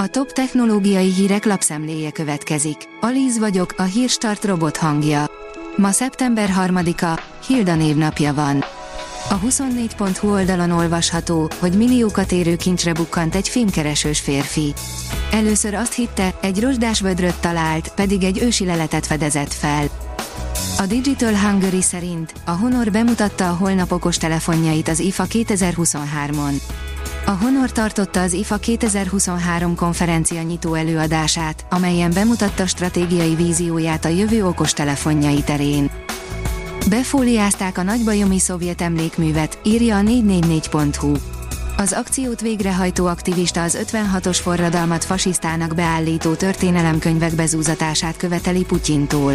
A top technológiai hírek lapszemléje következik. Alíz vagyok, a hírstart robot hangja. Ma szeptember 3-a, Hilda névnapja van. A 24.hu oldalon olvasható, hogy milliókat érő kincsre bukkant egy filmkeresős férfi. Először azt hitte, egy rozsdás vödröt talált, pedig egy ősi leletet fedezett fel. A Digital Hungary szerint a Honor bemutatta a holnap okos telefonjait az IFA 2023-on. A Honor tartotta az IFA 2023 konferencia nyitó előadását, amelyen bemutatta stratégiai vízióját a jövő okos telefonjai terén. Befóliázták a nagybajomi szovjet emlékművet, írja a 444.hu. Az akciót végrehajtó aktivista az 56-os forradalmat fasisztának beállító történelemkönyvek bezúzatását követeli Putyintól.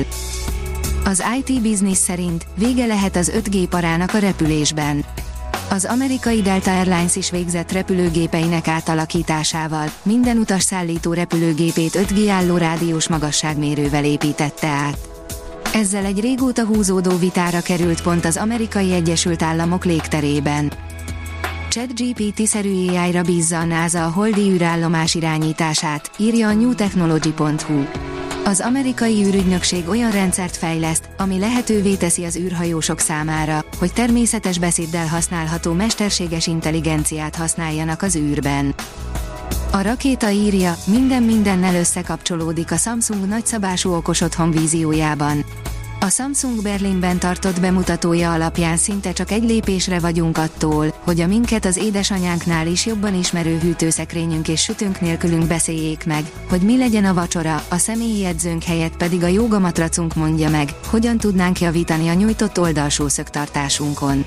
Az IT Business szerint vége lehet az 5G parának a repülésben. Az amerikai Delta Airlines is végzett repülőgépeinek átalakításával, minden utas szállító repülőgépét 5G álló rádiós magasságmérővel építette át. Ezzel egy régóta húzódó vitára került pont az amerikai Egyesült Államok légterében. ChatGPT-szerű AI-ra bízza a NASA a holdi űrállomás irányítását, írja a newtechnology.hu. Az amerikai űrügynökség olyan rendszert fejleszt, ami lehetővé teszi az űrhajósok számára, hogy természetes beszéddel használható mesterséges intelligenciát használjanak az űrben. A rakéta írja, minden mindennel összekapcsolódik a Samsung nagyszabású okos otthon víziójában. A Samsung Berlinben tartott bemutatója alapján szinte csak egy lépésre vagyunk attól, hogy a minket az édesanyánknál is jobban ismerő hűtőszekrényünk és sütőnk nélkülünk beszéljék meg, hogy mi legyen a vacsora, a személyi edzőnk helyett pedig a jogamatracunk mondja meg, hogyan tudnánk javítani a nyújtott oldalsó szögtartásunkon.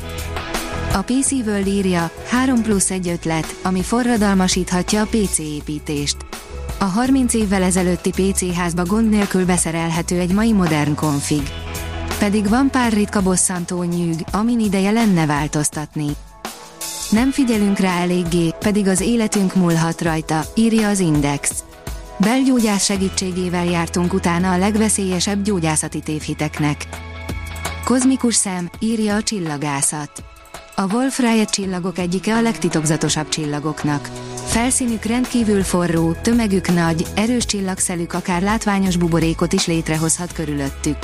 A PC World írja, 3 plusz egy ötlet, ami forradalmasíthatja a PC építést. A 30 évvel ezelőtti PC házba gond nélkül beszerelhető egy mai modern konfig. Pedig van pár ritka bosszantó nyűg, amin ideje lenne változtatni. Nem figyelünk rá eléggé, pedig az életünk múlhat rajta, írja az Index. Belgyógyász segítségével jártunk utána a legveszélyesebb gyógyászati tévhiteknek. Kozmikus szem, írja a csillagászat. A Wolf Rayet csillagok egyike a legtitokzatosabb csillagoknak. Felszínük rendkívül forró, tömegük nagy, erős csillagszelük akár látványos buborékot is létrehozhat körülöttük.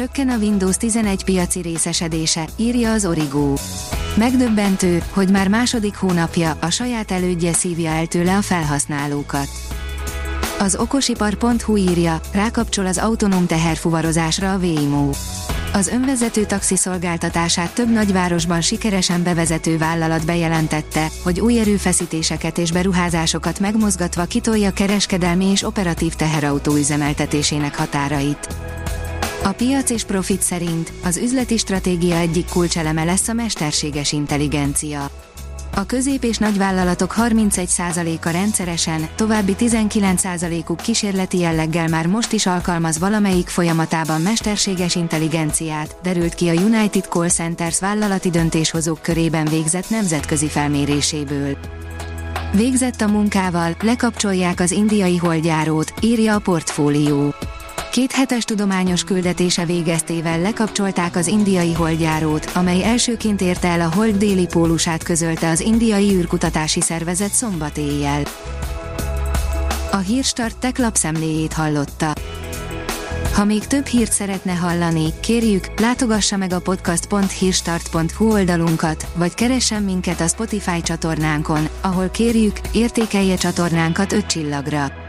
Csökken a Windows 11 piaci részesedése, írja az Origo. Megdöbbentő, hogy már második hónapja a saját elődje szívja el tőle a felhasználókat. Az okosipar.hu írja, rákapcsol az autonóm teherfuvarozásra a Waymo. Az önvezető taxi szolgáltatását több nagyvárosban sikeresen bevezető vállalat bejelentette, hogy új erőfeszítéseket és beruházásokat megmozgatva kitolja kereskedelmi és operatív teherautó üzemeltetésének határait. A piac és profit szerint az üzleti stratégia egyik kulcseleme lesz a mesterséges intelligencia. A közép- és nagyvállalatok 31%-a rendszeresen, további 19%-uk kísérleti jelleggel már most is alkalmaz valamelyik folyamatában mesterséges intelligenciát, derült ki a United Call Centers vállalati döntéshozók körében végzett nemzetközi felméréséből. Végzett a munkával, lekapcsolják az indiai holdjárót, írja a portfólió. Két hetes tudományos küldetése végeztével lekapcsolták az indiai holdjárót, amely elsőként érte el a hold déli pólusát közölte az indiai űrkutatási szervezet szombat éjjel. A Hírstart tech lapszemléjét hallotta. Ha még több hírt szeretne hallani, kérjük, látogassa meg a podcast.hírstart.hu oldalunkat, vagy keressen minket a Spotify csatornánkon, ahol kérjük, értékelje csatornánkat 5 csillagra.